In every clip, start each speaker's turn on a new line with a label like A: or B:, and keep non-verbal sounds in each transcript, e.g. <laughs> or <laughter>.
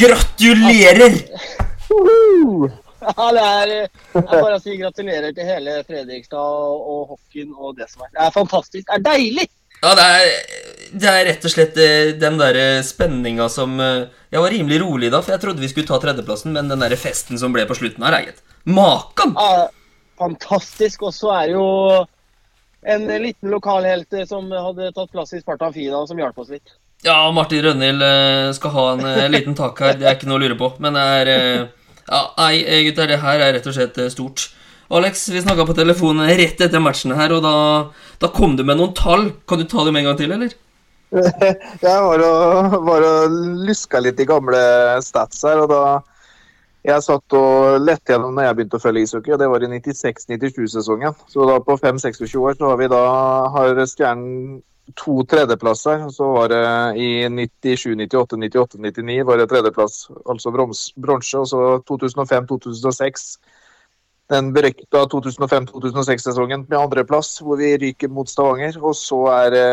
A: Gratulerer!
B: Ja, det er Jeg bare å si gratulerer til hele Fredrikstad og Hokken og det som er. Det er fantastisk. Det er deilig!
A: Ja, det er, det er rett og slett eh, den der eh, spenninga som eh, Jeg var rimelig rolig da, for jeg trodde vi skulle ta tredjeplassen, men den der festen som ble på slutten her, gitt. Makan!
B: Ja, fantastisk. Og så er det jo en liten lokalhelt som hadde tatt plass i Sparta Fina som hjalp oss litt.
A: Ja, Martin Rønhild eh, skal ha en eh, liten tak her, det er ikke noe å lure på. Men det er eh, Ja, nei, gutter, det her er rett og slett stort. Alex, vi snakka på telefonen rett etter matchen her, og da, da kom du med noen tall. Kan du ta dem en gang til, eller? <laughs>
C: Jeg var og, var og luska litt i gamle stats her, og da jeg satt og lette gjennom når jeg begynte å følge ishockey, og det var i 96-97-sesongen. Så da på 5-26 år så har vi da har Stjernen to tredjeplasser. Så var det i 97, 98, 98, 99 var det tredjeplass, altså bronse. Og så 2005-2006 den berykta 2005-2006-sesongen med andreplass, hvor vi ryker mot Stavanger. Og så er det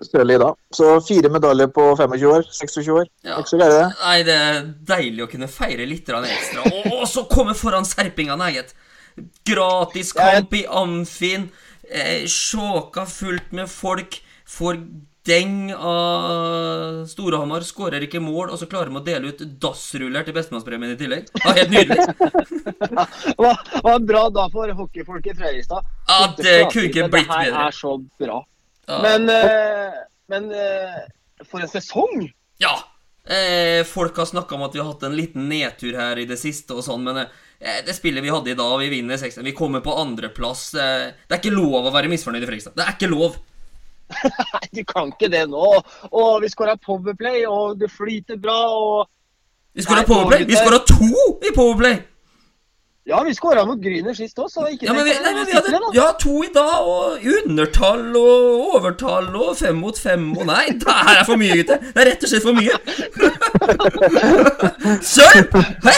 C: Sørli da. Så fire medaljer på 25 år. 26 år.
A: Ja.
C: Ikke så gærent, det.
A: Nei, det er deilig å kunne feire litt ekstra. Og, og så komme foran serpingene, eget. Gratis kamp i Amfin. Eh, Sjåka fullt med folk. Får deng av Storhamar. Skårer ikke mål, og så klarer de å dele ut dassruller til bestemannspremien i tillegg. Ja, helt nydelig. <laughs>
B: Det var, var en bra dag for hockeyfolk i Fredrikstad.
A: Ja, det kunne ikke blitt
B: Det her er så bra.
A: Ja.
B: Men, eh, men eh, for en sesong!
A: Ja. Eh, folk har snakka om at vi har hatt en liten nedtur her i det siste og sånn, men eh, det spillet vi hadde i dag, vi vinner 6 Vi kommer på andreplass. Eh, det er ikke lov å være misfornøyd i Fredrikstad. Det er ikke lov.
B: Nei, <laughs> du kan ikke det nå. Og vi skåra powerplay, og det flyter bra. og
A: Vi skåra powerplay. Vi skåra to i powerplay.
B: Ja, vi skåra mot Gryner sist òg, så ikke
A: Ja, men vi, nei, men vi hadde
B: da.
A: ja, to i dag, og undertall og overtall og fem mot fem og Nei, det her er for mye, gutter. Det er rett og slett for mye. <laughs> Sølv! Hæ?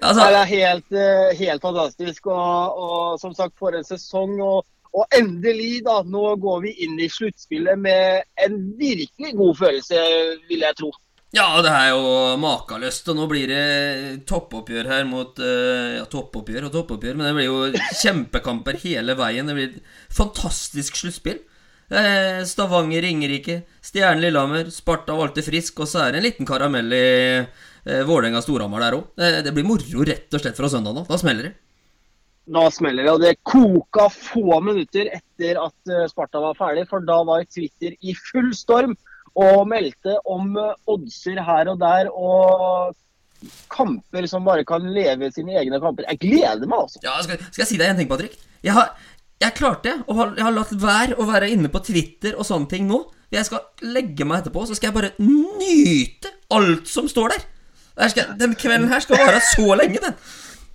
A: Altså,
B: Det er helt, eh, helt fantastisk. Og, og som sagt, for en sesong. Og, og endelig, da. Nå går vi inn i sluttspillet med en virkelig god følelse, vil jeg tro.
A: Ja, det er jo makeløst, og nå blir det toppoppgjør her mot eh, Ja, toppoppgjør og toppoppgjør, men det blir jo kjempekamper <laughs> hele veien. Det blir et fantastisk sluttspill. Eh, Stavanger, Ringerike, Stjernen Lillehammer, Sparta valgte frisk, og så er det en liten karamell i eh, Vålerenga Storhamar der òg. Eh, det blir moro rett og slett fra søndag nå. Da smeller det.
B: Da smeller det. Og det koka få minutter etter at eh, Sparta var ferdig, for da var Twitter i full storm og meldte om eh, oddser her og der og kamper som bare kan leve sine egne kamper. Jeg gleder meg, altså.
A: Ja, skal, skal jeg si deg en ting, Patrick? Jeg har, jeg klarte og har, Jeg har latt være å være inne på Twitter og sånne ting nå. Jeg skal legge meg etterpå, så skal jeg bare nyte alt som står der. Skal, den kvelden her skal vare så lenge, den.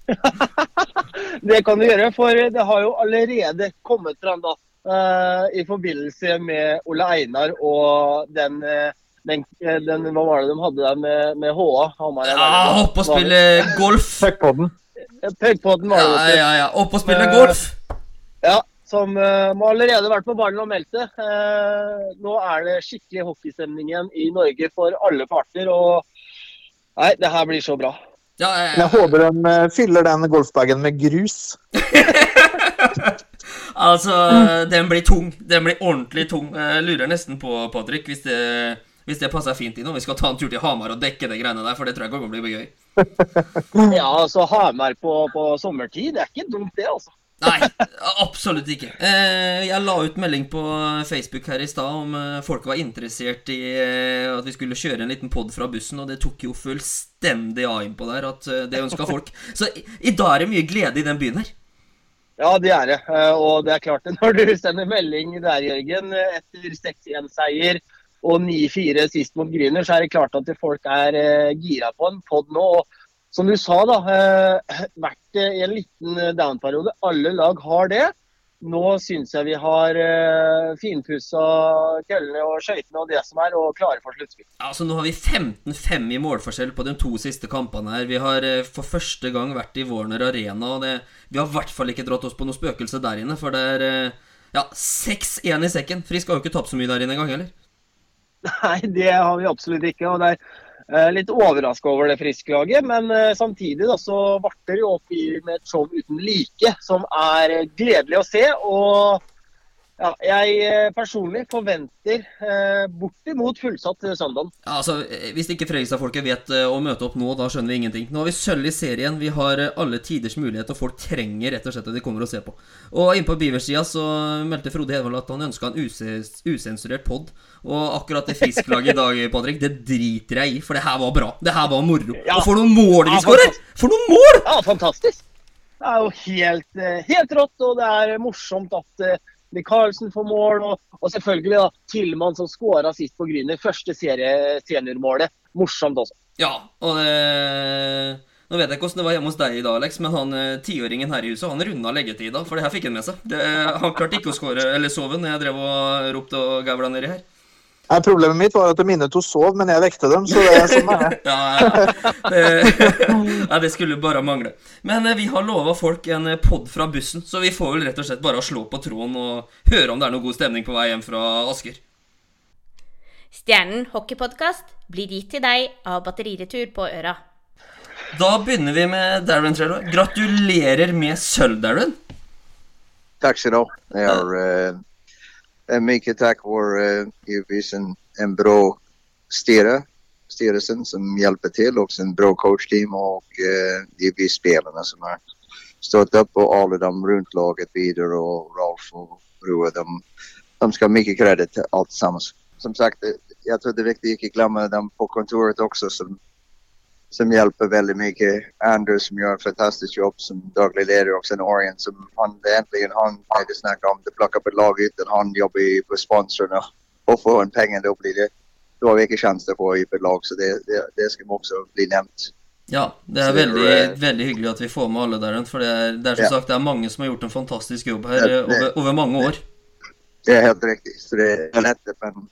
A: <laughs>
B: Det kan du gjøre, for det har jo allerede kommet fram da, uh, i forbindelse med Ole Einar og den, eh, den, eh, den Hva var det de hadde der med, med HA? Hamar,
A: Ja, opp og spille golf.
C: Takk på
B: var det. Ja,
A: ja, ja. Opp og spille golf.
B: Ja, som uh, må allerede vært på ballen og meldt seg. Uh, nå er det skikkelig hockeystemning igjen i Norge for alle parter. og Nei, det her blir så bra.
A: Ja, ja,
C: Jeg
A: ja.
C: håper de eh, fyller den golfbagen med grus. <laughs>
A: Altså, den blir tung. Den blir ordentlig tung. Jeg lurer nesten på, Patrick, hvis det, hvis det passer fint inn, om vi skal ta en tur til Hamar og dekke de greiene der, for det tror jeg kommer til å bli gøy.
B: Ja, altså Hamar på, på sommertid, det er ikke dumt det, altså.
A: Nei, absolutt ikke. Eh, jeg la ut melding på Facebook her i stad om eh, folk var interessert i eh, at vi skulle kjøre en liten pod fra bussen, og det tok jo fullstendig av innpå der at det ønska folk. <laughs> Så i, dag er det mye glede i den byen her.
B: Ja, det er det. Og det er klart det <laughs> når du sender melding der, Jørgen, etter 6-1-seier og 9-4 sist mot Grüner, så er det klart at folk er gira på en pod nå. Og som du sa, da, eh, <clears throat> vært eh, i en liten eh, down-periode. Alle lag har det. Nå syns jeg vi har finpussa køllene og skøytene og det som er, og klare for sluttspill.
A: Altså, Nå har vi 15-5 i målforskjell på de to siste kampene her. Vi har for første gang vært i Warner Arena, og det, vi har i hvert fall ikke dratt oss på noe spøkelse der inne, for det er ja, 6-1 i sekken. Frisk har jo ikke tapt så mye der inne engang heller. <laughs>
B: Nei, det har vi absolutt ikke. og det er litt overraska over det Frisk-laget, men eh, samtidig da, så varter det opp med et show uten like, som er gledelig å se. og ja, jeg eh, personlig forventer eh, bortimot fullsatt søndag.
A: Ja, altså, Hvis ikke Fredrikstad-folket vet eh, å møte opp nå, da skjønner vi ingenting. Nå har vi sølv i serien, vi har eh, alle tiders mulighet, og folk trenger rett og slett at de kommer og ser på. Og inne på Beavers-sida så meldte Frode Hedvold at han ønska en us usensurert pod. Og akkurat det Frisk-laget i dag, <laughs> Patrick, det driter jeg i, for det her var bra. Det her var moro.
B: Ja.
A: Og for noen mål vi
B: Ja,
A: skårer! For noen mål!
B: Ja, fantastisk. Det er jo helt, eh, helt rått, og det er morsomt at eh, Michaelsen får mål. Og, og selvfølgelig da, Tillmann som skåra sist på Grüner. Første serie, seniormålet. Morsomt også.
A: Ja, og det Nå vet jeg ikke hvordan det var hjemme hos deg i dag, Alex, men han eh, tiåringen her i huset Han runda leggetida, for det her fikk han med seg. Det, han klarte ikke å skåre eller sove når jeg drev og ropte og gavla nedi her.
C: Nei, problemet mitt var at mine to sov, men jeg vekte dem. Så det er sånn er det. <laughs>
A: Ja, ja, det, <laughs> ja, det skulle bare mangle. Men eh, vi har lova folk en pod fra bussen, så vi får vel rett og slett bare slå på tråden og høre om det er noe god stemning på vei hjem fra Asker.
D: Stjernen hockeypodkast blir gitt til deg av Batteriretur på Øra.
A: Da begynner vi med Darren Trello. Gratulerer med sølv, Darren.
E: Takk skal du ha. Det är uh, mycket takk for uh, en, en bra styre, styrelsen som hjelper til, også en bra coachteam og uh, givetvis spillerne som har stått opp og alle de rundt laget videre. Og Rolf og Rua. De, de skal ha mye kreditt alt sammen. Som sagt, jeg tror det er viktig ikke glemme dem på kontoret også, som som hjelper veldig mye. Anders som gjør en fantastisk jobb som daglig leder. Og sen Orient som han det äntligen han det snackar om det plukker opp et lag uten han jobber for på Og och får en penge, da blir det da har vi sjanse til å få opp et lag så det, det, det skal også bli nevnt.
A: Ja, det er
E: det
A: veldig,
E: eh,
A: veldig hyggelig at vi får med alle der. For det er, det er som
E: Ja.
A: sagt det er mange som har gjort en fantastisk jobb her
E: det-
A: over, over mange år.
E: Det er helt riktig. Så det er lett, men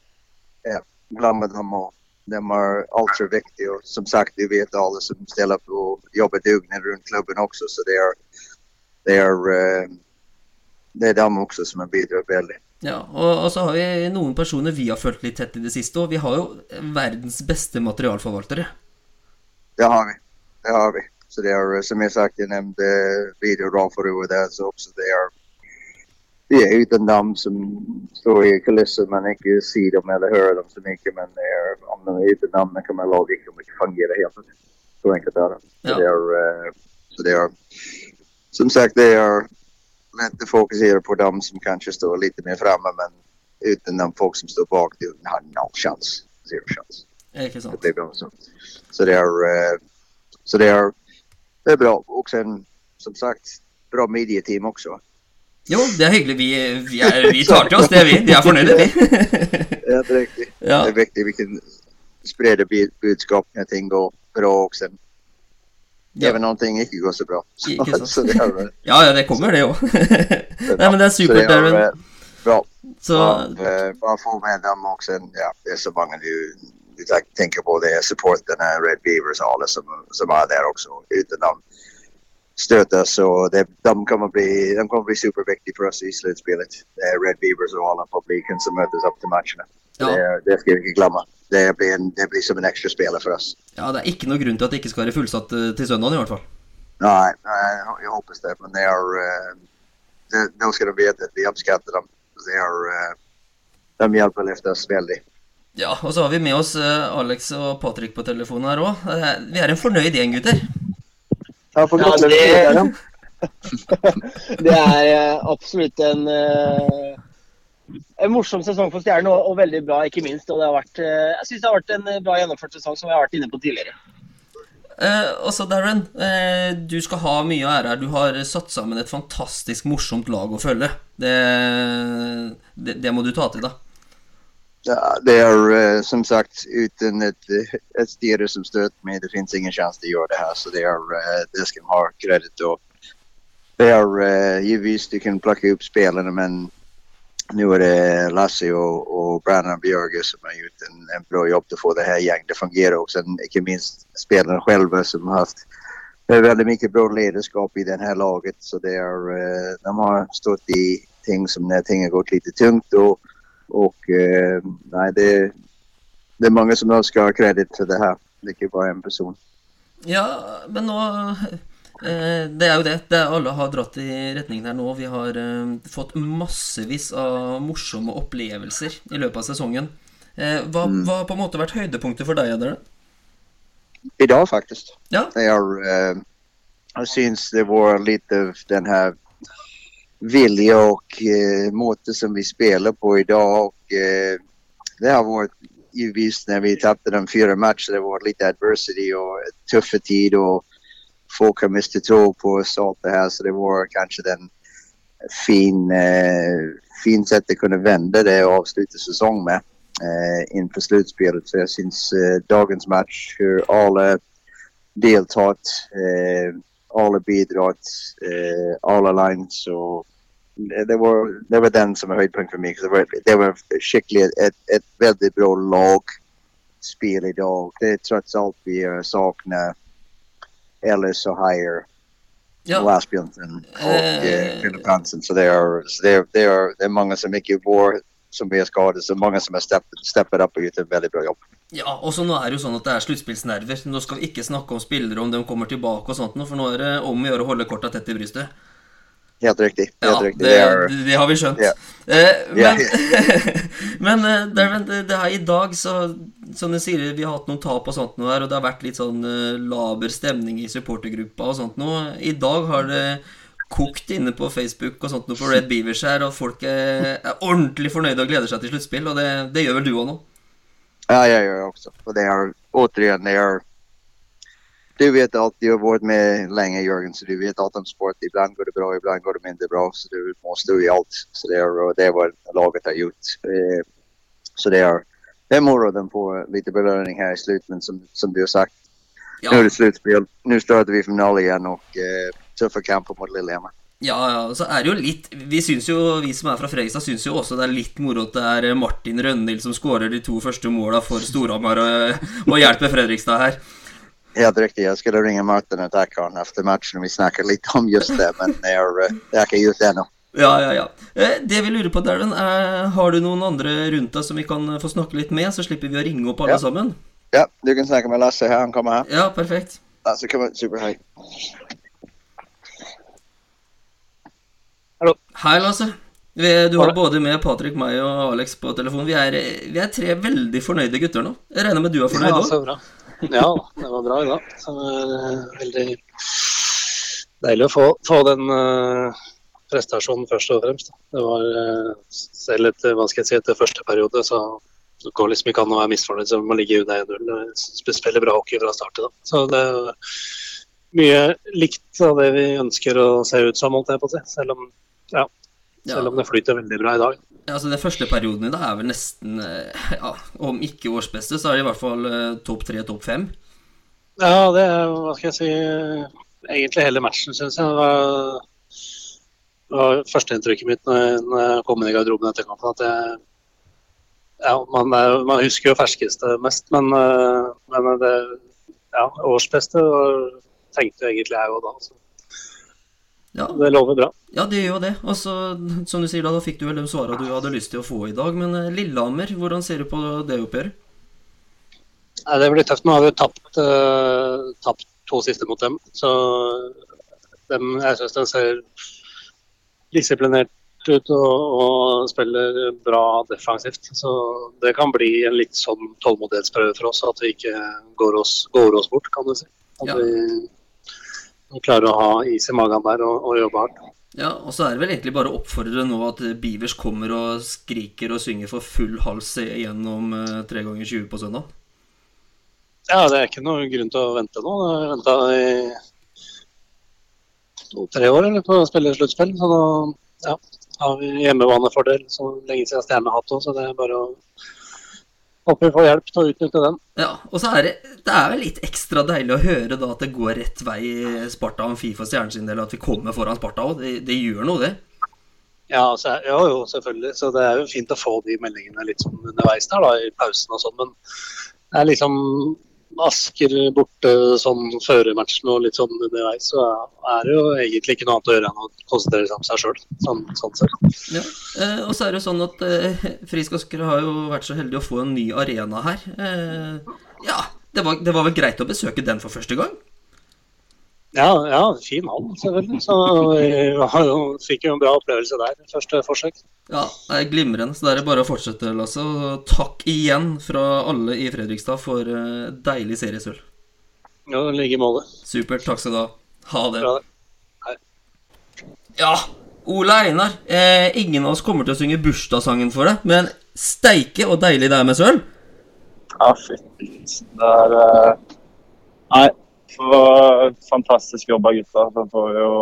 E: ja, glömma dem och de er altfor viktige. Og som sagt vi vet alle som stiller på å jobbe dugnet rundt klubben også, så det er, det är eh, det er de også som har bidratt veldig.
A: Ja, og, og så har vi noen personer vi har fulgt litt tett i det siste, og vi har jo verdens beste materialforvaltere.
E: Det har vi. Det har vi. Så det är eh, som jeg sagt, jeg nevnte och Rua där så også det är det er uten dem som står i kulissen man ikke ser dem eller hører dem så mye. men det är, om de er uten dem kan man laget ikke fungerer helt. Så enkelt er det. Så det är, eh, så det er som sagt det er lett å fokusere på dem som kanskje står litt mer fremme, men uten de folk som står bak det har null sjanse. Zero sjanse.
A: Ikke
E: Det
A: sant?
E: blir bra så. Det är, eh, så det er, det er bra. Og sen som sagt, bra medieteam också.
A: Jo, det er hyggelig. Vi, vi, er, vi tar til oss det, vi. Vi er fornøyde, vi. <laughs>
E: Ja, det er riktig.
A: Ja.
E: Det er viktig vi kan sprede når ting går bra også.
A: Ja.
E: Even om ting ikke går så bra. <laughs> Så, så det eh, <laughs>
A: Ja, ja, det kommer, det òg. Nei, men det er supert,
E: eh, bra.
A: Så
E: eh, få med dem også. ja, det er så mange du, du tenker på det är supporterna, Red Beavers og alle som, som er der også. Uten dem stöter og det, de kommer bli, de kommer bli superviktige for oss i sluttspillet. Det er Red Beavers og alle publiken som møtes opp til matchene.
A: Ja.
E: Det, det skal vi ikke glemme. Det blir, en, det blir som en ekstra spiller for oss.
A: ja, det er ikke noe grunn til at det ikke skal være fullsatt eh, til søndagen, i hvert fall.
E: Nei, jeg håper hoppas det. Men det er Nå skal de vite at vi oppskatter dem. Det er, uh, de hjelper å løfte oss veldig.
A: Ja, og så har vi med oss eh, Alex og Patrick på telefonen her òg. Vi er en fornøyd gjeng, gutter.
C: Jeg får
B: Ja,
C: gratulere
B: det-
C: med seieren. <laughs>
B: Det er eh, absolutt en, eh, en morsom sesong for Stjernen, og, og veldig bra, ikke minst. Og det har vært, eh, jeg syns det har vært en bra gjennomført sesong, som vi har vært inne på tidligere.
A: Eh, også Darren, eh, du skal ha mye ære her. Du har satt sammen et fantastisk morsomt lag å følge. Det, det, det må du ta til deg.
E: Ja, det er eh, som sagt uten et, et styre som stöter meg. Det fins ingen chans å gjøre det her, Så det er, eh, det skal man ha kreditt og det er givetvis du kan plukke opp spelarna men nu er det Lasse og, og Brannan Bjørge som har gjort en, en bra jobb til å få det her gänget att fungera och sen ikke minst spillerne selv som har haft veldig mye bra lederskap i det her laget. Så det er, eh, de har stått i ting som når ting har gått litt tungt och och eh, nej, det, det är många som ska ha kredit för det här. Det er ikke bare en person.
A: Ja, men nå eh, Det er jo det. det er alle har dratt i retningen her nå. Vi har eh, fått massevis av morsomme opplevelser i løpet av sesongen. Eh, hva, hva har på en måte vært høydepunktet for deg, Adrian?
E: I dag, faktisk.
A: Ja.
E: Jeg, har, eh, syns det var litt av den här vilja och eh, måte som vi spelar på idag. Och, eh, det har varit uvisst når vi tappade de fyra matchene. det var lite adversity och tuffa tid och folk har mistet tro på oss allt det här. Så det var kanske den fin, eh, fin sätt att kunna vända det och avsluta säsong med eh, inför slutspelet. Så jag syns eh, dagens match, hur alla deltatt, eh, alla bidratt, eh, alla lines och det var, det var den som var höjdpunkt for meg. Det var, det var skikkelig et, et, veldig bra lagspill i dag. Det er tross alt vi savner saknar Ellis og Heyer
A: Ja.
E: og Asbjørnsen og
A: Eh.
E: eh, Philip Hansen. Så det er, det er, det er många som ikke går som blir skadet, så mange som har steppet, steppet og och gjort en veldig bra jobb.
A: Ja, og så nå er det jo sånn at det er sluttspillsnerver. Nå skal vi ikke snakke om spillere, om de kommer tilbake og sånt, for nå er det om å gjøre å holde korta tett i brystet.
E: Helt riktig. Helt
A: Ja,
E: riktig.
A: det,
E: Det
A: det har vi skjønt.
E: Yeah.
A: Eh, men <laughs>
E: yeah. <laughs>
A: men eh, det, er det, her i dag, så som du sier, vi har hatt noen tap og sånt nå her, og det har vært litt sånn eh, laber stemning i supportergruppa og sånt nå. I dag har det kokt inne på Facebook og sånt noe på Red Beavers her, og folk er, er ordentlig fornøyde og gleder seg til sluttspill, og det, det gjør vel du òg nå?
E: Ja, jeg gjør det også. Og det er återigen, det är... Du vet alt, du har vært med lenge, Jørgen, så du vet alt om sport. Iblant går det bra, iblant går det mindre bra. Så du må stå i alt. Så det er, det er laget har gjort. Eh, Så det er, det moro morgonen på lite belønning her i slutten, men som, som du har sagt, Ja. Nå
A: er
E: det sluttspill. Nå starter vi final igjen og eh, tøffe kamper mot Lillehammer.
A: ja, ja, så er det jo litt Vi synes jo, vi som er fra Fredrikstad, syns jo også det er litt moro at det er Martin Rønhild som skårer de to første måla for Storhamar og, og hjelper Fredrikstad her.
E: Helt riktigt, jag skulle ringa Martin och tacka honom efter matchen vi snakker lite om just det, men <laughs> det är, eh, det är inte gjort ännu.
A: Ja, ja, ja. Eh, Det vi lurer på, Darren, er Har du noen andre rundt deg som vi kan få snakke litt med, så slipper vi å ringe opp alle
E: Ja.
A: sammen?
E: Ja, du kan snakke med Lasse her. han kommer her.
A: Ja, perfekt.
E: Lasse kommer, super Hallo.
A: Hei, Lasse. Du har både med Patrick, meg og Alex på telefon. Vi er, vi er tre veldig fornøyde gutter nå. Jeg regner med du er fornøyd
F: Ja,
A: òg?
F: så bra. <laughs> Ja, det var bra i dag. Så det eh, veldig deilig å få, få den uh, prestasjonen først og fremst. Det var uh, selv etter, hva skal jeg si, etter første periode, så det går liksom ikke an å være misfornøyd så man ligger under 1-0. Sp- Spiller bra hockey fra start til. da. Så det er mye likt av det vi ønsker å se ut som, holdt jeg på å si. Selv om, Ja. selv om det flyter veldig bra i dag.
A: Altså Den første perioden i dag er vel nesten eh, ja, Om ikke årsbeste, så er det i hvert fall eh, topp tre, topp fem.
F: Ja, det er, hva skal jeg si, egentlig hele matchen, synes jeg. Det var, det var førsteinntrykket mitt når jeg, jeg kom inn i garderoben etter kampen. at jeg, ja, man, man husker jo ferskeste mest, men, eh, men det, ja, årsbeste tenkte egentlig jeg òg da. Så
A: Ja,
F: det lover bra.
A: ja, det gjør jo det. Og så, som du sier, da, da fikk du vel de svarene du hadde lyst til å få i dag. Men eh, Lillehammer, hvordan ser du på det oppgjøret?
F: Nei, det blir tøft. Nå har vi jo tapt, uh, tapt to siste mot dem. Så dem, jeg syns den ser disiplinert ut og, og spiller bra defensivt. Så det kan bli en litt sånn tålmodighetsprøve for oss, at vi ikke går oss, går oss bort, kan du si. At
A: Ja.
F: vi, vi klarer å ha is i magen der og, og jobbe hardt.
A: Ja, og så er det vel egentlig bare å oppfordre nå at Beavers kommer og skriker og synger for full hals gjennom eh, tre ganger 20 på søndag.
F: Ja, det er ikke noen grunn til å vente nå. Jeg har venta i to-tre år eller, på å spille sluttspill. Så nå ja, har vi hjemmebanefordel så lenge siden Stjerne har hatt det. så det er bare å håpe vi får hjelp til å utnytte den.
A: Ja, og så er det Det er vel litt ekstra deilig å høre da at det går rett vei i Sparta Amfi for Stjernen sin del, at vi kommer foran Sparta òg. Det, det gjør noe, det.
F: Ja, så, er- jo, jo, selvfølgelig. Så det er jo fint å få de meldingene litt sånn underveis der, da, i pausen og sånn. Men det er liksom Asker borte sånn før matchen og litt sånn underveis, så er det jo egentlig ikke noe annet å gjøre enn å konsentrere seg om seg sjøl. Sånn, sånn.
A: Ja. Eh, og så er det sånn at eh, Frisk Asker har jo vært så heldig å få en ny arena her. Eh, ja, det var, det var vel greit å besøke den for første gang?
G: Ja, ja, fin hall, selvfølgelig. Så vi fikk jo en bra opplevelse der, første forsøk.
A: Ja, det er glimrende. Så det er bare å fortsette, Lasse. Og takk igjen fra alle i Fredrikstad for eh, deilig seriesølv.
G: Ja, ligge i målet.
A: Supert. Takk skal du ha. Ha det.
G: Bra.
A: Ja, Ole Einar. Eh, ingen av oss kommer til å synge bursdagssangen for deg, men steike og deilig det er med søl.
H: Ja, fytti Det er uh... Nei, for fantastisk jobb av gutta. Så får vi jo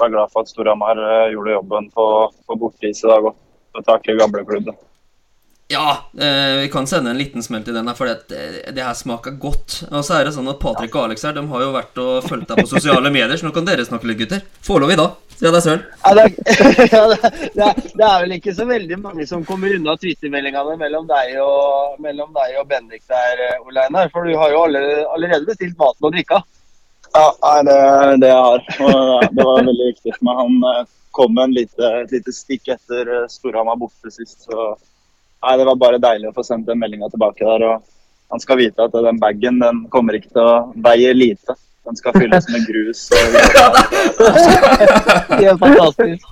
H: være glad for at Storhamar eh, gjorde jobben på, på borteis i dag òg. Så takker gamleklubben.
A: Ja, eh, vi kan sende en liten smell til den her, for det, det her smaker godt. Og så er det sånn at Patrick og Alex her, de har jo vært og fulgt deg på sosiale medier, så nå kan dere snakke litt, gutter. Få lov i dag. Ja, det er søren.
B: Ja, det, er, <laughs> ja, det, det, er, det er vel ikke så veldig mange som kommer unna Twitter-meldingene mellom deg og, mellom deg og Bendik der, eh, Ole Einar. For du har jo alle, allerede bestilt maten og drikka.
H: Ja, nei, det er det jeg har. Og det var veldig viktig for meg. Han eh, kom med en lite, et lite stikk etter eh, Storhamar borte sist. Så nei, det var bare deilig å få sendt den meldinga tilbake der. Og han skal vite at den bagen den kommer ikke til å veie lite. Den skal fylles med grus. Og <laughs> <laughs>
B: er fantastisk.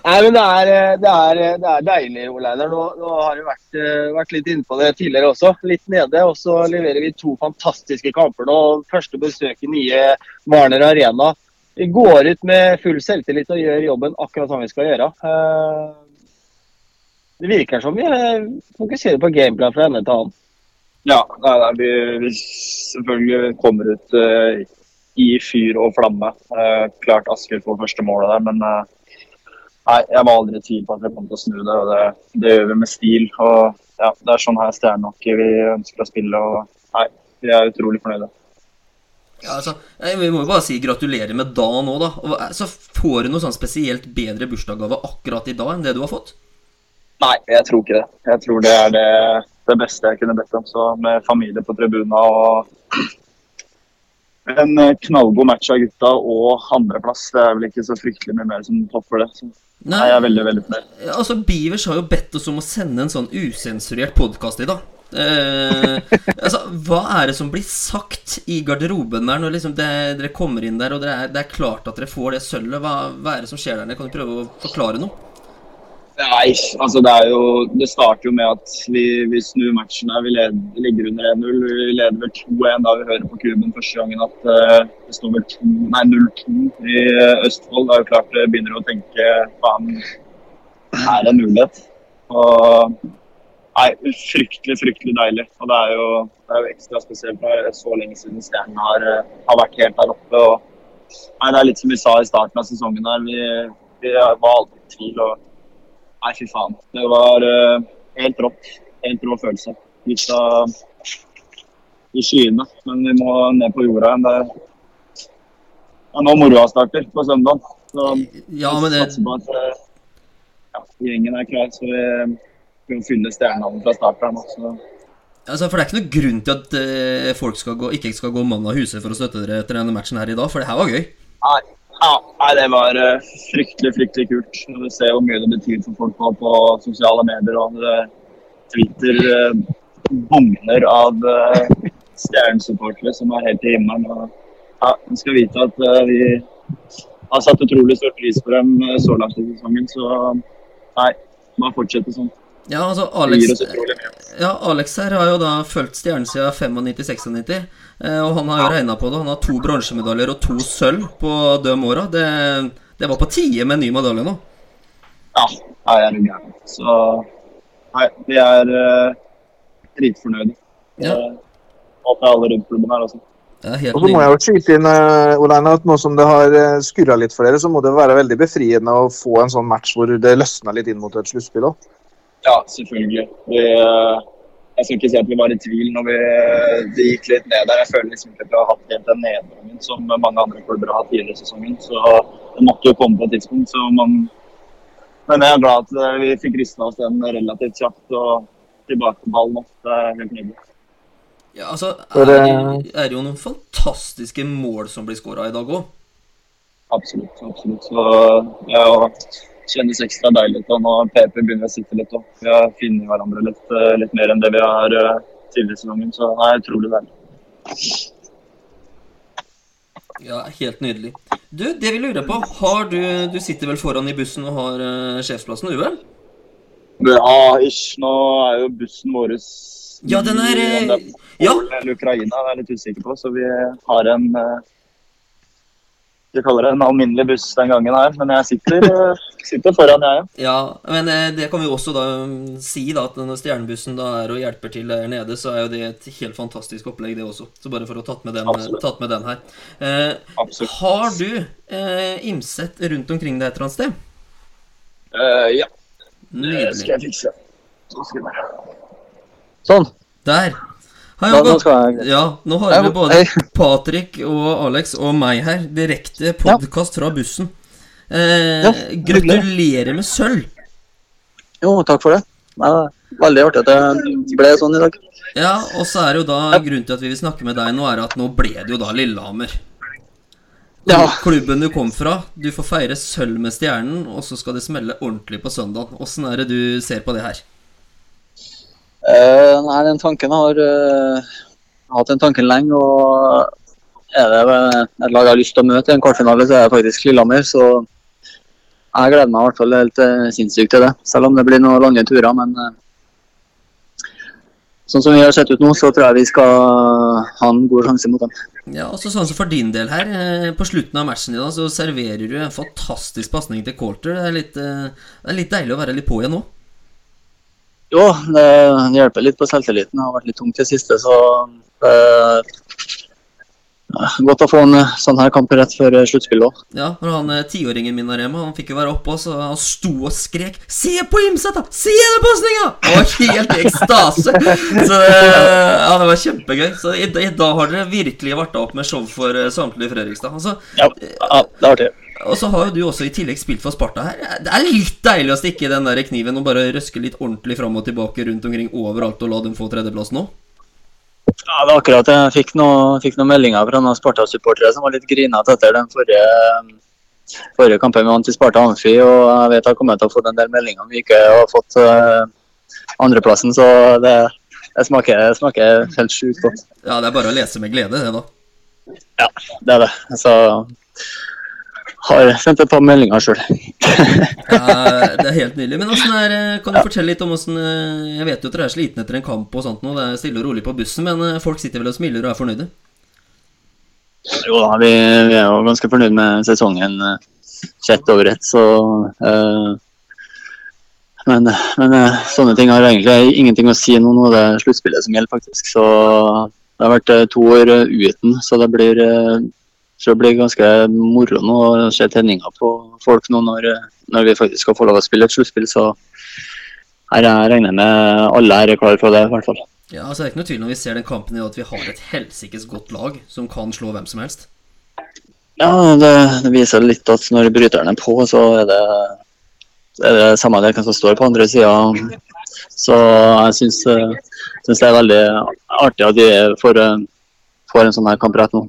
B: Nei, men det er, det er, det er deilig, Ole Einar. Nå, nå har vi vært, eh, vært litt inne på det tidligere også. Litt nede. Og så leverer vi to fantastiske kamper nå. Første besøk i nye Warner Arena. Vi går ut med full selvtillit og gjør jobben akkurat som vi skal gjøre. Det virker som vi eh, fokuserer på gameplan fra ende til annen.
H: Ja, nei, nei, vi, vi selvfølgelig kommer ut uh, i fyr og flamme. Uh, klart Asker får første målet der, men uh, nei, jeg var aldri i tvil på at vi kom til å snu det. og Det, det gjør vi med stil. og ja, Det er sånn her stjernehockey vi ønsker å spille. og nei, Vi er utrolig fornøyde.
A: Ja, altså, Vi må jo bare si gratulerer med dagen òg, da. Og, Så får du noe sånn spesielt bedre bursdagsgave akkurat i dag enn det du har fått?
H: Nei, jeg tror ikke det. Jeg tror det er det, det beste jeg kunne bedt om. Så med familie på tribuna og en knallgod match av gutta og andreplass. Det er vel ikke så fryktelig mye mer som topper det. Så nei, jeg er veldig, veldig fornøyd.
A: Altså, Beavers har jo bedt oss om å sende en sånn usensurert podkast i dag. Eh, altså, Hva er det som blir sagt i garderoben der når liksom det, dere kommer inn der og det er, det er klart at dere får det sølvet? Hva, hva er det som skjer der nede? Kan du prøve å forklare noe?
H: Nei, altså det er jo Det starter jo med at vi, vi snur matchen her. Vi, leder, ligger under 1-0. Vi leder vel 2-1 da vi hører på kuben første gangen at uh, det står vel 0-2 i eh, Østfold. Da er jo klart det begynner å tenke faen, er det en mulighet? Og Nei, fryktelig, fryktelig deilig. Og det er jo, det er jo ekstra spesielt når så lenge siden Stjernen har, eh, har vært helt der oppe. Og, nei, det er litt som vi sa i starten av sesongen her. Vi, vi var aldri i tvil. og Nei, fy faen. Det var uh, helt rått. Helt rå følelse. Litt av i skyene, men vi må ned på jorda igjen. Det er nå moroa starter på søndag. Så
A: Ja, men det,
H: satser på at eh, ja, gjengen er klar, så vi kan fylle stjernene fra start her nå. Så
A: altså, for det er ikke noe grunn til at eh, folk skal gå, ikke skal gå mann av huset for å støtte dere etter denne matchen her i dag, for det her var gøy.
H: Nei, ja, nei det var eh, fryktelig, fryktelig kult. Du ser hvor mye det betyr for folk på sosiale medier og Twitter eh, bugner av stjernesupportere som er helt i himmelen. Ja, de skal vite at eh, vi har satt utrolig stor pris på dem eh, så langt i sesongen. Så nei, bare fortsette sånn.
A: Ja, altså, Alex, ja, Alex her har jo da fulgt Stjernen siden 95-96, eh, og han har jo regna på det. Han har to bronsemedaljer og to sølv på de åra. Det, det var på tide med en ny medalje nå.
H: Ja, jeg er gæren. Så nei, vi er uh, dritfornøyde.
A: Ja.
H: Ja. Håper alle rundt klubben her også.
A: Er
C: Og så må jeg jo skyte inn eh, Ole at nå som det har eh, skurra litt for dere, så må det være veldig befriende å få en sånn match hvor det løsner litt inn mot et sluttspill òg.
H: Ja, selvfølgelig. Vi, eh, jeg skal ikke si at vi var i tvil når vi, det gikk litt ned der. Jeg føler liksom ikke at vi har hatt helt den nedgangen som mange andre klubber har hatt tidligere i sesongen. Så det måtte jo komme på et tidspunkt. Så man, men jeg er glad at eh, vi fikk rista oss den relativt kjapt og tilbake på ballen. Det er helt nydelig.
A: Ja, altså, er,
C: det-
A: det er jo noen fantastiske mål som blir skåra i dag òg.
H: Absolutt. absolutt. Så jeg ja, det kjennes ekstra deilig ut. Og nå PP begynner å sitte litt opp. Vi har funnet hverandre litt, eh, litt mer enn det vi har eh, tidligere i sesongen. Så det er utrolig deilig.
A: Ja, helt nydelig. Du, det vi lurer på har du, du sitter vel foran i bussen og har uh, sjefsplassen, du vel?
H: Ja, ish. Nå er jo bussen vår
A: Ja, den er,
H: om det
A: eh, ja.
H: Eller Ukraina, jeg er litt usikker på. Så vi har en eh, Vi kaller det en alminnelig buss den gangen her. Men jeg sitter, eh, sitter foran, jeg.
A: Ja, men eh, det kan vi også da mm, si, da, at når stjernebussen da er og hjelper til der nede, så er jo det et helt fantastisk opplegg, det også. Så bare for å tatt med den, tatt med den her. Eh, har du eh, Imset rundt omkring deg et eller annet sted?
H: Uh, ja, det skal jeg fikse.
G: Sånn.
A: Der. Hei,
G: Da, jeg
A: Ja, nå har vi både. Patrick og Alex og meg her. Direkte podkast fra bussen. Eh,
G: Ja,
A: gratulerer med sølv.
G: Jo, takk for det. er veldig artig at det ble sånn i dag.
A: Ja, og så er det jo da grunnen til at vi vil snakke med deg nå, er at nå ble det jo da Lillehammer.
G: Ja.
A: Klubben du kom fra. Du får feire sølv med stjernen, og så skal det smelle ordentlig på søndag. Åssen er det du ser på det her?
G: Eh, nei, den tanken har uh, hatt den tanken lenge. og Er det et lag jeg har lyst til å møte i en kvartfinale, så er det faktisk Lillehammer. Så jeg gleder meg i hvert fall helt uh, sinnssykt til det. Selv om det blir noen lange turer. Men uh, sånn som vi har sett ut nå, så tror jeg vi skal ha en god sjanse mot dem.
A: Ja, også sånn som For din del her, på slutten av matchen i dag, så serverer du en fantastisk pasning til Quarter. Det er, det er litt deilig å være litt på igjen nå.
G: Jo, det, hjelper litt på selvtilliten. Det har vært litt tungt i det siste, så eh, Godt å få en eh, sånn her kamp rett før eh, sluttspillet òg.
A: Ja, når han eh, tiåringen min der hjemme, han fikk jo være oppe også, og han sto og skrek 'Se på Imset, da! Se den pasninga!' Han var helt i ekstase. Så ja, det var kjempegøy. Så i, i dag har dere virkelig varta opp med show for samtlige Fredrikstad. Altså,
G: Ja, ja, det er artig.
A: Og så har jo du også i tillegg spilt for Sparta her. Det er litt deilig å stikke den der kniven og bare røske litt ordentlig fram og tilbake rundt omkring overalt og la dem få tredjeplass nå.
G: Ja, det er akkurat. Jeg fikk, noe, fikk noen meldinger fra noen Sparta-supportere som var litt grinete etter den forrige, forrige kampen vi vant i Sparta Amfi. Og jeg vet jeg kommer til å få en del meldinger om vi ikke har fått uh, andreplassen, så det, det, smaker, det smaker helt sjukt godt.
A: Ja, det er bare å lese med glede, det, da.
G: Ja, Det er det. Så har sendt et par meldinger sjøl. <laughs>
A: Ja, det er helt nydelig. Men er, eh, kan du fortelle litt om åssen eh, Jeg vet jo at dere er slitne etter en kamp og sånt nå, det er stille og rolig på bussen, men eh, folk sitter vel og smiler og er fornøyde?
G: Jo da, vi, vi er jo ganske fornøyd med sesongen sett over ett, så eh, men, men sånne ting har egentlig ingenting å si nå. Nå er det sluttspillet som gjelder, faktisk. Så det har vært to år uten, så det blir så det blir ganske moro nå å se tenninger på folk nå når, når vi faktisk skal få lov å spille et sluttspill. Så her jeg regner med alle her er klare for det, i hvert fall.
A: Ja, altså Det er ikke noe tvil når vi ser den kampen i at vi har et helsikes godt lag som kan slå hvem som helst.
G: Ja, det, det viser litt at når bryteren er på, så er det, er det samme hvem som står på andre sida. Så jeg syns, eh, det er veldig artig at de får, får en sånn her kamp rett nå.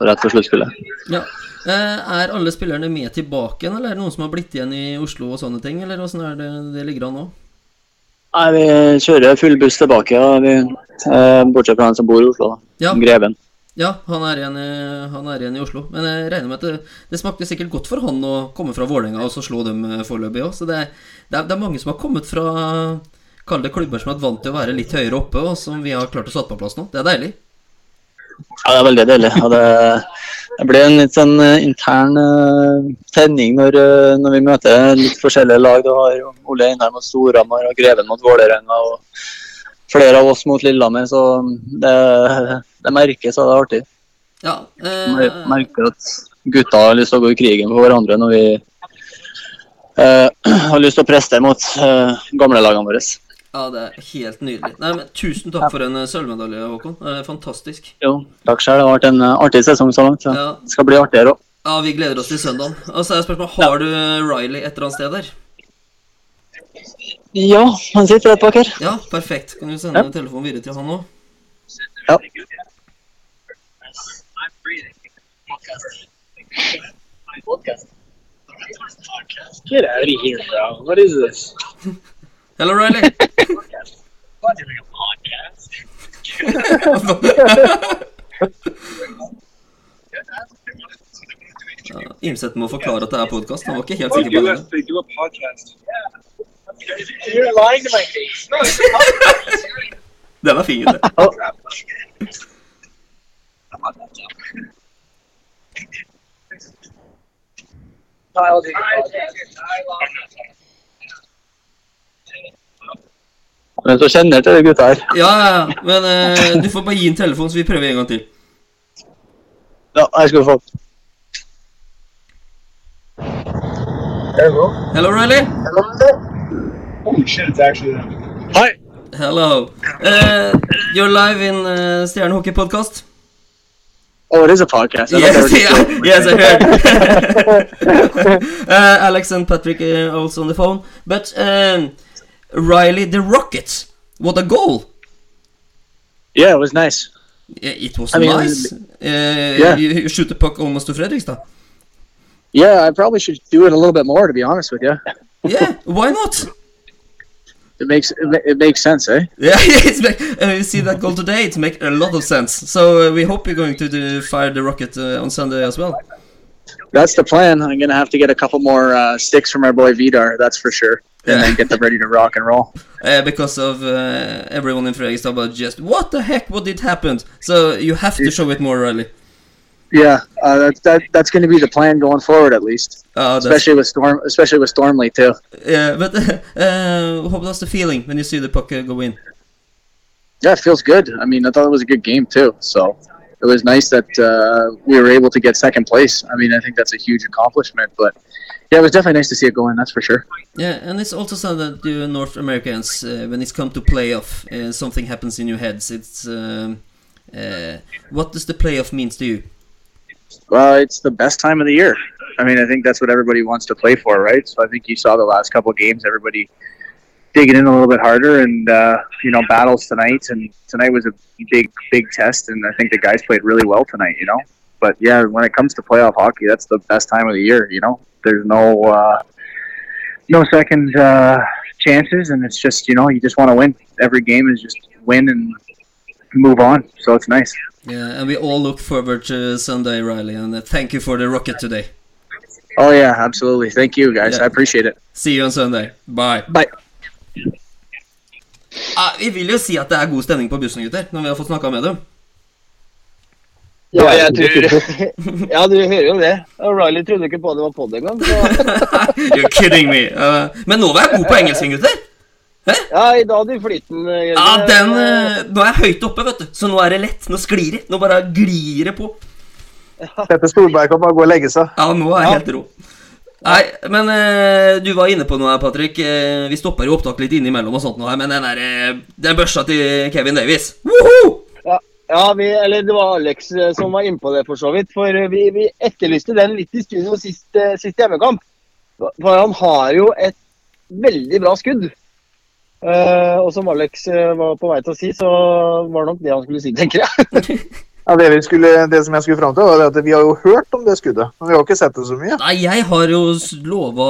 G: Rett før sluttspillet.
A: Ja. Eh, Er alle spillerne med tilbake eller er det noen som har blitt igjen i Oslo og sånne ting? Eller åssen er det det ligger an nå?
G: Nei, Vi kjører full buss tilbake, ja, vi, eh, bortsett fra han som bor i Oslo. da.
A: Ja.
G: Greven.
A: Ja, han er, igjen, i- han er igjen i Oslo. Men jeg regner med at det, det smakte sikkert godt for han å komme fra Vålerenga og så slå dem eh, foreløpig òg. Så det er, det, er, det er mange som har kommet fra Kall det klubber som er vant til å være litt høyere oppe, og som vi har klart å satt på plass nå. Det er deilig.
G: Ja, det er veldig deilig. Og det, det blir en litt sånn eh, intern uh, tenning når, uh, når vi møter litt forskjellige lag. Du har Ole Einar mot Storhamar og Greven mot Vålerenga og flere av oss mot Lillehammer. Så det, det merkes, og det er artig.
A: Ja, eh,
G: merker at gutta har lyst til å gå i krigen for hverandre når vi <clears throat> har lyst til å prestere mot uh, gamlelagene våre.
A: Ja, det er helt nydelig. Nei, men Tusen takk for en eh, sølvmedalje, Håkon. Er fantastisk.
G: Jo, takk selv. Det har vært en eh, artig sesong så langt. Så
A: Ja.
G: det skal bli artigere òg.
A: Ja, Vi gleder oss til søndagen. Og så er spørsmålet Har du Riley et eller annet sted der?
G: Ja, han sitter rett bak her.
A: Ja, perfekt. Kan du sende
G: Ja.
A: telefonen videre til han òg?
G: Ja.
I: Get out of here, bro. What is this?
A: Hello, Riley.
I: I'm not doing a podcast.
A: Ja, Imset må forklare at det er podkast. Han var ikke helt sikker på det.
I: they do a podcast.
B: You're lying to my face. No, it's a podcast.
A: Den er fin. det.
B: Kyle did a podcast.
G: Men så kjenner til de gutta her.
A: Ja, ja, ja. Men eh, du får bare gi en telefon, så vi prøver en gang til.
G: Ja, jeg skal få.
A: Hello, Hello, Riley. Hello.
I: Holy shit, it's actually them.
G: Hi.
A: Hello. Uh, you're live in uh, Stjerne Hockey Podcast.
G: Oh, it is a podcast. I
A: Yes, yeah, yes, I heard. uh, <laughs> Alex and Patrick are also on the phone. But um, Riley, the Rockets, what a goal!
G: Yeah, it was nice.
A: Yeah, It was
G: I mean,
A: nice. Uh,
G: yeah.
A: you, you shoot the puck almost to Fredrikstad.
G: Yeah, I probably should do it a little bit more, to be honest with you. <laughs>
A: Yeah, why not?
G: It makes it, it makes sense, eh? <laughs>
A: Yeah, it's make, uh, you see that goal today. It makes a lot of sense. So uh, we hope you're going to do, fire the rocket uh, on Sunday as well.
G: That's the plan. I'm gonna have to get a couple more uh, sticks from our boy Vidar, that's for sure, and then get them ready to rock and roll. <laughs>
A: Uh, because of uh, everyone in Fredrikstad about just what the heck what did happen? So you have to show it more, Riley.
G: Yeah, uh, that, that that's going to be the plan going forward, at least.
A: That's,
G: Especially with Storm, especially with Stormley too.
A: yeah, but <laughs> uh, what was the feeling when you see the puck uh, go in?
G: Yeah, it feels good. I mean, I thought it was a good game too. So it was nice that uh, we were able to get second place. I mean, I think that's a huge accomplishment. But yeah, it was definitely nice to see it going. That's for sure.
A: Yeah, and it's also something that you North Americans, uh, when it's come to playoff, uh, something happens in your heads. It's um, uh, what does the playoff means to you?
G: Well, it's the best time of the year. I mean, I think that's what everybody wants to play for, right? So I think you saw the last couple of games, everybody digging in a little bit harder, and uh, you know, battles tonight. And tonight was a big, big test, and I think the guys played really well tonight. You know, but yeah, when it comes to playoff hockey, that's the best time of the year. You know, there's no uh, no second uh, chances, and it's just you know, you just want to win. Every game is just win and move on. So it's nice.
A: Yeah, and we all look forward to Sunday, Riley, and uh, thank you for the rocket today.
G: Oh yeah, absolutely. Thank you guys.
A: Yeah.
G: I appreciate it.
A: See you on Sunday. Bye.
G: Bye.
A: Ah, vi vil jo si at det er god stemning på bussen, gutter, når vi har fått snakka med dem.
B: Ja, jeg tror <laughs> Ja, du hører jo det. Riley trodde ikke på det var pod engang. så- <laughs>
A: You're kidding me. Uh, men nå var jeg god på engelsk, gutter.
B: Ja, i dag hadde du flyten, Jørgen.
A: Ja, den uh, Nå er jeg høyt oppe, vet du, så nå er det lett. Nå sklir det. Nå bare glir det på.
C: Petter Solberg kan bare gå og legge seg.
A: Ja, nå er jeg helt rå. Nei, men uh, du var inne på noe her, Patrick. Uh, vi stopper jo opptak litt innimellom og sånt nå her, men den der eh, Den børsa til Kevin Davies Woohoo!
B: Ja, vi, eller det var Alex eh, som var inne på det, for så vidt. For eh, vi, vi etterlyste den litt i studio sist, eh, sist hjemmekamp. For han har jo et veldig bra skudd. Og som Alex var på vei til å si, så var det nok det han skulle si, tenker jeg. <laughs>
C: Ja, det, vi skulle, det som jeg skulle fram til, var at vi har jo hørt om det skuddet, men vi har ikke sett det så mye.
A: Nei, jeg har jo lova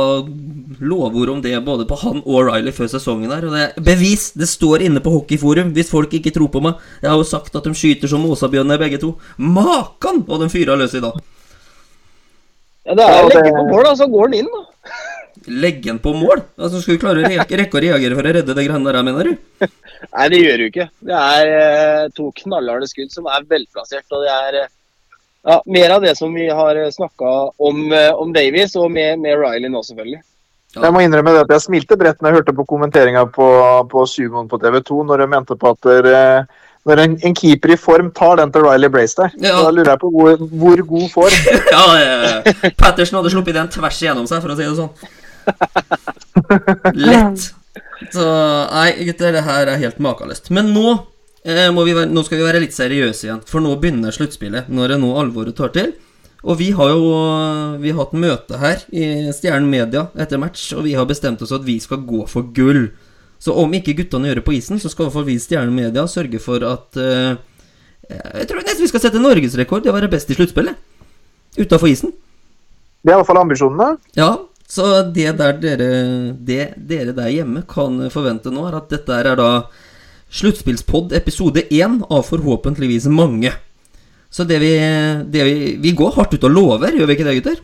A: lovord om det både på han og Riley før sesongen her. Og det er bevis! Det står inne på Hockeyforum, hvis folk ikke tror på meg. Jeg har jo sagt at de skyter som måsabjørner begge to. Makan! Og de fyra løs i dag.
B: Ja, det er
C: Ja,
B: å legge på mål, da, så går den inn, da.
A: Legge den på mål? Altså, Skal du klare å re <laughs> rekke å reagere for å redde det greiene der, mener du?
B: Nei, det gjør du ikke. Det er eh, to knallharde skudd som er velplassert. Og det er eh, ja, mer av det som vi har snakka om, eh, om Davies, og med, med Riley nå, selvfølgelig.
C: Jeg må innrømme det at jeg smilte bredt når jeg hørte på kommenteringa på, på Sumoen på TV 2, når de mente på at der, eh, når en, en keeper i form tar den til Riley Brace der.
A: Ja.
C: Da lurer jeg på hvor, hvor god form. <laughs>
A: Ja, eh, Patterson hadde sluppet den tvers igjennom seg, for å si det sånn. Lett. Så nei, gutter, det her er helt makeløst. Men nå, eh, være, nå skal vi være litt seriøse igjen, for nå begynner sluttspillet. Når det nå alvoret tar til. Og vi har jo vi har hatt møte her i Stjernen Media etter match, og vi har bestemt oss at vi skal gå for gull. Så om ikke guttene gjør det på isen, så skal i hvert fall vi i Stjernen Media sørge for at eh, Jeg tror nesten vi skal sette norgesrekord i å være best i sluttspillet. Utafor isen.
C: Det er i hvert fall ambisjonene.
A: Ja, så det der dere, det dere der hjemme kan forvente nå, er at dette er da sluttspillspod episode én av forhåpentligvis mange. Så det vi, det vi Vi går hardt ut og lover, gjør vi ikke det, gutter?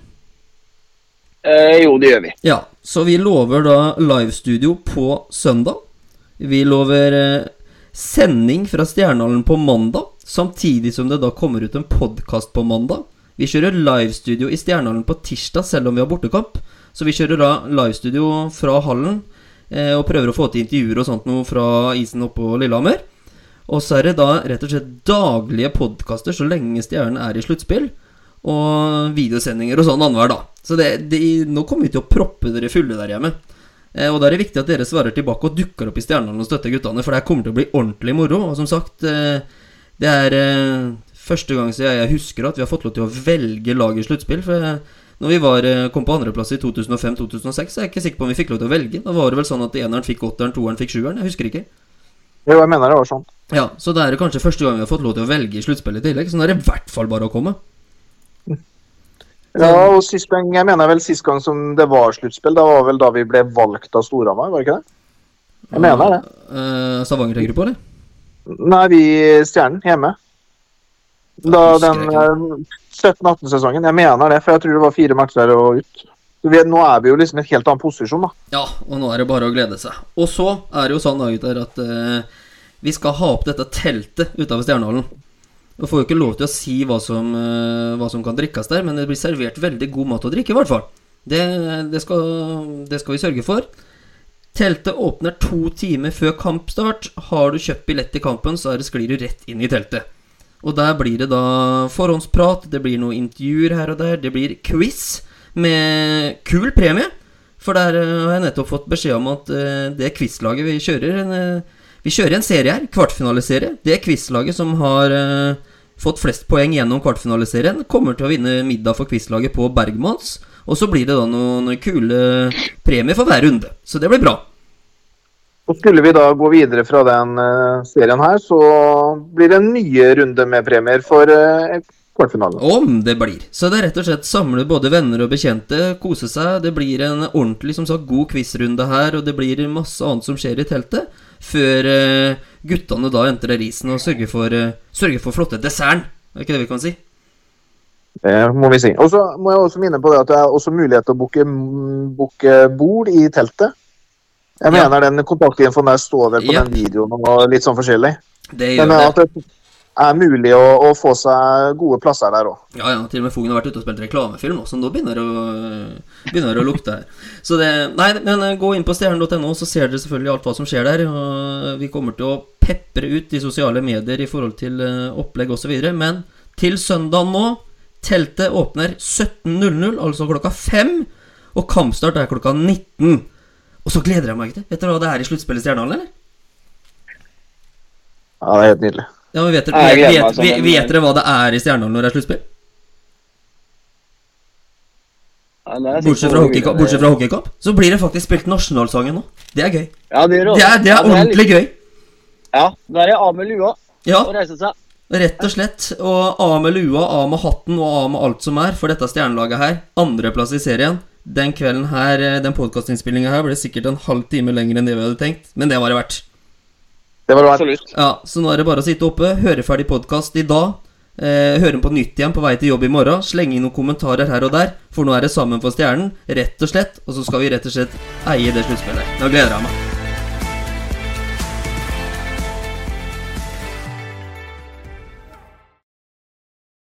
B: Eh, jo, det gjør vi.
A: Ja, så vi lover da livestudio på søndag. Vi lover eh, sending fra Stjernehallen på mandag, samtidig som det da kommer ut en podkast på mandag. Vi kjører livestudio i Stjernehallen på tirsdag, selv om vi har bortekamp. Så vi kjører da livestudio fra hallen eh, og prøver å få til intervjuer og sånt noe fra isen oppe på Lillehammer. Og så er det da rett og slett daglige podkaster så lenge Stjernen er i sluttspill. Og videosendinger og sånn annenhver da. Så det, det, nå kommer vi til å proppe dere fulle der hjemme. Eh, og da er det viktig at dere svarer tilbake og dukker opp i Stjernehallen og støtter guttene, for det her kommer til å bli ordentlig moro. Og som sagt, eh, det er eh, første gang siden jeg husker at vi har fått lov til å velge lag i sluttspill. For når vi var, eh, kom på andreplass i 2005-2006, så er jeg ikke sikker på om vi fikk lov til å velge. Da var det vel sånn at eneren fikk åtteren, toeren fikk sjueren. Jeg husker ikke.
C: Jo, jeg mener det var sånn.
A: Ja, Så det er kanskje første gang vi har fått lov til å velge i sluttspillet i tillegg. Så nå er det i hvert fall bare å komme.
C: Ja, og sist gang, jeg mener vel sist gang som det var sluttspill, da var vel da vi ble valgt av Storhamar, var det ikke det? Jeg mener det.
A: Uh, Stavanger tenker du på, eller?
C: Nei, vi Stjernen hjemme. Da den 17-18-sesongen. Jeg mener det, for jeg tror det var fire matcher og ut. Vi, nå er vi jo liksom i en helt annen posisjon, da.
A: Ja, og nå er det bare å glede seg. Og så er det jo sånn da, at uh, vi skal ha opp dette teltet utafor Stjernehallen. Du får jo ikke lov til å si hva som, uh, hva som kan drikkes der, men det blir servert veldig god mat og drikke, i hvert fall. Det, det, skal, det skal vi sørge for. Teltet åpner to timer før kampstart. Har du kjøpt billett til kampen, så er det sklir du rett inn i teltet. Og der blir det da forhåndsprat, det blir noen intervjuer her og der, det blir quiz med kul premie. For der eh, har jeg nettopp fått beskjed om at eh, det quizlaget vi kjører eh, Vi kjører en serie her, kvartfinaliserie. Det quizlaget som har fått flest poeng gjennom kvartfinaliserien, kommer til å vinne middag for quizlaget på Bergmans. Og så blir det da noen kule premier for hver runde. Så det blir bra.
C: Og skulle vi da gå videre fra den eh, serien her, så blir det en nye runde med premier for uh, kvartfinalen.
A: Om det blir. Så det er rett og slett samle både venner og bekjente, kose seg. Det blir en ordentlig som sagt, god quizrunde her, og det blir masse annet som skjer i teltet. Før eh, guttene da entrer risen og sørger for, eh, sørger for flotte desserten. Er ikke det vi kan si?
C: Det må vi si. Og så må jeg også minne på det at det er også mulighet til å booke, booke bord i teltet. Jeg
A: Ja.
C: mener den kontaktinfoen der står vel på
A: Ja.
C: den videoen og litt sånn forskjellig.
A: Det gjør
C: Men
A: det.
C: at det er mulig å, å få seg gode plasser der òg.
A: Ja, ja, til og med Fogn har vært ute og spilt reklamefilm nå, så nå begynner det å, begynner å lukte her. Så det Nei, men eh, gå inn på stjernen.no, så ser dere selvfølgelig alt hva som skjer der. Og vi kommer til å pepre ut i sosiale medier i forhold til eh, opplegg osv. Men til søndag nå Teltet åpner 17.00, altså klokka fem. Og kampstart er klokka 19. Og så gleder jeg meg ikke til. Vet dere hva det er i sluttspillet i Stjernehallen, eller?
C: Ja, det er helt nydelig.
A: Ja, men vet dere, vet, vet,
B: vet,
A: vet dere hva det er i Stjernehallen når det er sluttspill?
B: Det
A: Bortsett fra,
B: hockeykopp,
A: hockeykamp, bortsett fra hockeykamp, så blir det faktisk spilt nasjonalsangen nå. Det er gøy.
B: Ja, det, gjør
A: Det er, det er ordentlig gøy.
B: Ja, da er det av med lua
A: Ja,
B: og reise seg.
A: rett og slett. Og av med lua, av med hatten og av med alt som er for dette stjernelaget her. Andreplass i serien. Den kvelden her, eh, den podkastinnspillinga her, ble sikkert en halv time lenger enn det vi hadde tenkt, men det var det verdt.
C: Det var det verdt.
A: Ja, Så nå er det bare å sitte oppe, høre ferdig podkast i dag. Eh, høre den på nytt igjen på vei til jobb i morgen. Slenge inn noen kommentarer her og der, for nå er det sammen for Stjernen. Rett og slett. Og så skal vi rett og slett eie det sluttspillet. Nå gleder jeg meg.